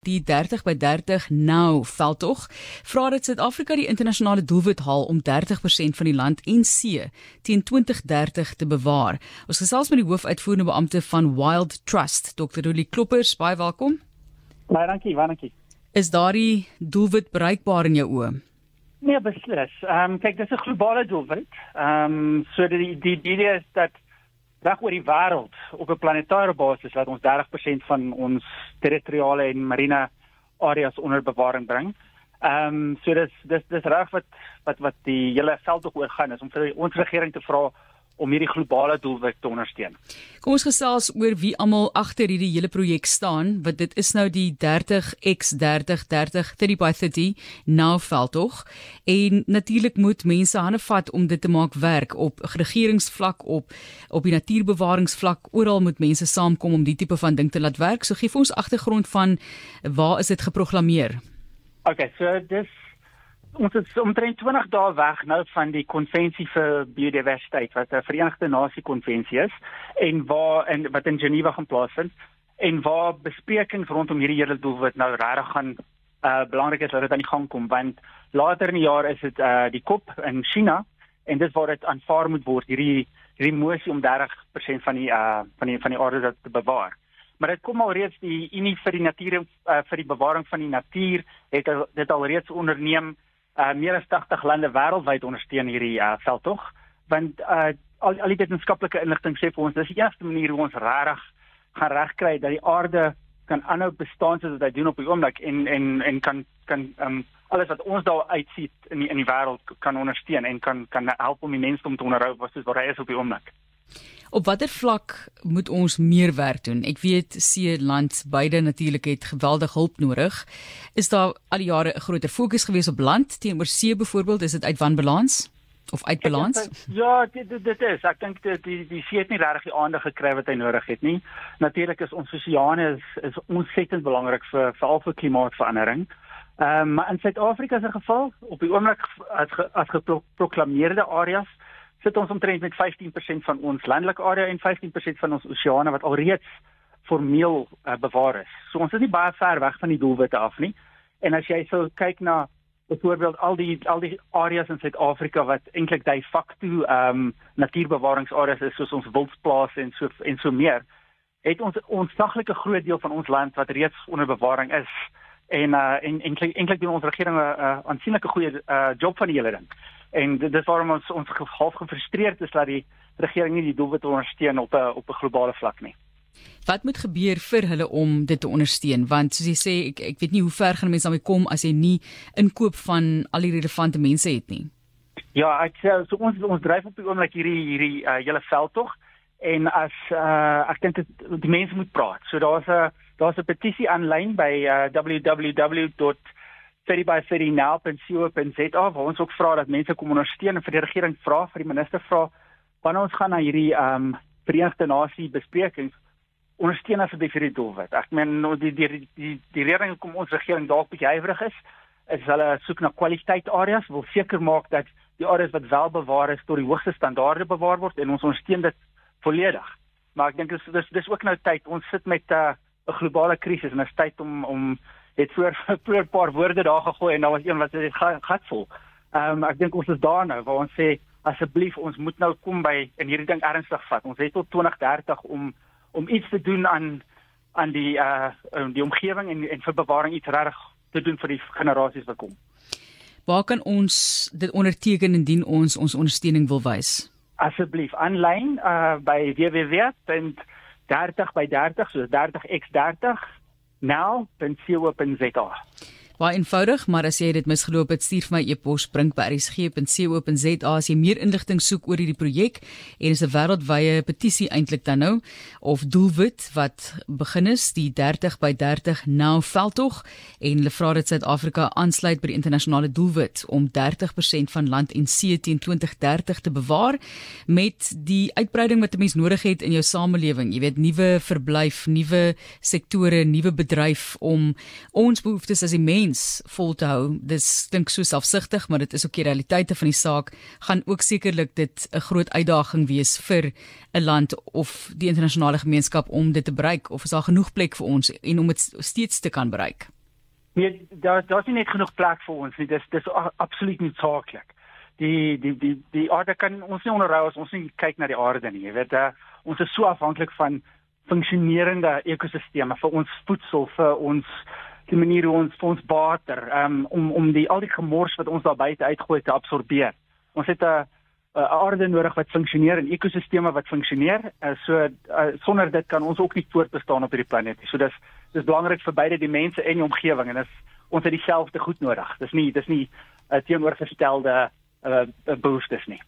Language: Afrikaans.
Die 30 by 30 nou veldtog vra dat Suid-Afrika die internasionale doelwit haal om 30% van die land en see teen 2030 te bewaar. Ons gesels met die hoofuitvoerende beampte van Wild Trust, Dr. Rulie Kloppers, baie welkom. Baie dankie, dankie. Is daardie doelwit bereikbaar in jou oë? Nee, beslis. Ehm um, kyk, dis 'n globale doelwit. Ehm um, so die die idee is dat reg oor die wêreld op 'n planetêre basis wat ons 30% van ons territoriale en marine areas onder bewaring bring. Ehm um, so dis dis dis reg wat wat wat die hele veld oor gaan is om vir ons regering te vra om hierdie globale doelwit te ondersteun. Kom ons gesels oor wie almal agter hierdie hele projek staan, want dit is nou die 30x30 30 30 by 30 nou veldtog en natuurlik moet mense hande vat om dit te maak werk op regeringsvlak op op die natuurbewaringsvlak oral moet mense saamkom om die tipe van ding te laat werk. So gee vir ons agtergrond van waar is dit geprogrammeer? Okay, so dis ons is omtrent 20 dae weg nou van die konvensie vir biodiversiteit wat 'n Verenigde Nasie konvensie is en waar en wat in Geneva gaan plaasvind en waar besprekings rondom hierdie hele doelwit nou regtig gaan uh belangrik is dat dit aan die gang kom want later in die jaar is dit uh die COP in China en dit waar dit aanvaar moet word hierdie hierdie mosie om 30% van die uh van die van die aarde te bewaar. Maar dit kom al reeds die Unie vir die Natuur uh, vir die bewaring van die natuur het dit al reeds onderneem uh, meer as 80 lande wêreldwyd ondersteun hierdie uh, veldtog want uh, al al die wetenskaplike inligting sê vir ons dis die enigste manier hoe ons regtig gaan regkry dat die aarde kan aanhou bestaan soos wat hy doen op die oomblik en en en kan kan um, alles wat ons daar uitsien in die, in die wêreld kan ondersteun en kan kan help om die mensdom te onderhou soos wat hy is op die oomblik. Op watter vlak moet ons meer werk doen? Ek weet see land beide natuurlik het geweldig hulp nodig. Is daar al die jare 'n groter fokus gewees op land teenoor see byvoorbeeld? Is dit uit wanbalans of uit balans? Ja, dit dit, dit is. Ek dink dit die die see het nie regtig die aandag gekry wat hy nodig het nie. Natuurlik is ons oseane is is ontsettend belangrik vir veral vir klimaatsverandering. Ehm um, maar in Suid-Afrika se geval, op die oomblik as as geproklaameerde areas sit ons omtrent met 15% van ons landelike area en 15% van ons oseane wat alreeds formeel uh, bewaar is. So ons is nie baie ver weg van die doelwitte af nie. En as jy so kyk na byvoorbeeld al die al die areas in Suid-Afrika wat eintlik de facto ehm um, natuurbewaringsareas is soos ons wildplase en so en so meer, het ons ons saglike groot deel van ons land wat reeds onder bewaring is en uh en eintlik eintlik doen ons regering 'n uh, aansienlike goeie uh job van die hele ding. En dit is waarom ons ons half gefrustreerd is dat die regering nie die doelwit ondersteun op 'n op 'n globale vlak nie. Wat moet gebeur vir hulle om dit te ondersteun? Want soos jy sê, ek ek weet nie hoe ver gaan mense daarmee kom as jy nie inkoop van al die relevante mense het nie. Ja, ek sê so ons ons dryf op die oomblik hierdie hierdie uh, hele veldtog en as uh, ek dink die mense moet praat. So daar's 'n daar's 'n petisie aanlyn by uh, www.30by30now.co.za waar ons ook vra dat mense kom ondersteun en vir die regering vra vir die minister vra wanneer ons gaan na hierdie ehm um, Verenigde Nasie besprekings ondersteun asseblief hierdie doelwit. Ek meen die die die die, die regering kom ons regering dalk bietjie huiwerig is is hulle soek na kwaliteit areas wil seker maak dat die areas wat wel bewaar is tot die hoogste standaarde bewaar word en ons ondersteun dit volledig. Maar ek dink dis dis dis ook nou tyd ons sit met 'n uh, globale krisis en dit is tyd om om het voor voor 'n paar woorde daar gegooi en daar was een wat dit gatvol. Ehm um, ek dink ons is daar nou waar ons sê asseblief ons moet nou kom by en hierdie ding ernstig vat. Ons het tot 2030 om om iets te doen aan aan die uh die omgewing en en vir bewaring iets reg te doen vir die generasies wat kom. Waar kan ons dit onderteken indien ons ons ondersteuning wil wys? Asseblief aanlyn uh by www 30 by 30 so 30x30 now.co.za Baie eenvoudig, maar as jy dit misgeloop het, stuur vir my e-pos bring by rsg.co.za as jy meer inligting soek oor hierdie projek en is 'n wêreldwye petisie eintlik dan nou of doelwit wat begin is die 30 by 30 nou veldtog en hulle vra dat Suid-Afrika aansluit by die internasionale doelwit om 30% van land en see teen 2030 te bewaar met die uitbreiding wat 'n mens nodig het in jou samelewing, jy weet nuwe verblyf, nuwe sektore, nuwe bedryf om ons behoeftes as 'n mens vol te hou. Dis dink so selfsugtig, maar dit is ook die realiteite van die saak gaan ook sekerlik dit 'n groot uitdaging wees vir 'n land of die internasionale gemeenskap om dit te bereik of is daar genoeg plek vir ons en om dit steeds te kan bereik? Nee, daar daar's nie net genoeg plek vir ons nie. Dis dis absoluut nie saaklik. Die die die die aarde kan ons nie onderhou as ons nie kyk na die aarde nie. Jy weet, uh, ons is so afhanklik van funksionerende ekosisteme vir ons voedsel, vir ons die manier hoe ons ons water, um, om om die al die gemors wat ons daar buite uitgooi te absorbeer. Ons het 'n 'n aarde nodig wat funksioneer en ekosisteme wat funksioneer. Uh, so uh, sonder dit kan ons ook nie voortbestaan op hierdie planeet nie. So dis dis belangrik vir beide die mense en die omgewing en dis ons het dieselfde goed nodig. Dis nie dis nie 'n uh, teenoorgestelde uh, behoeftes nie.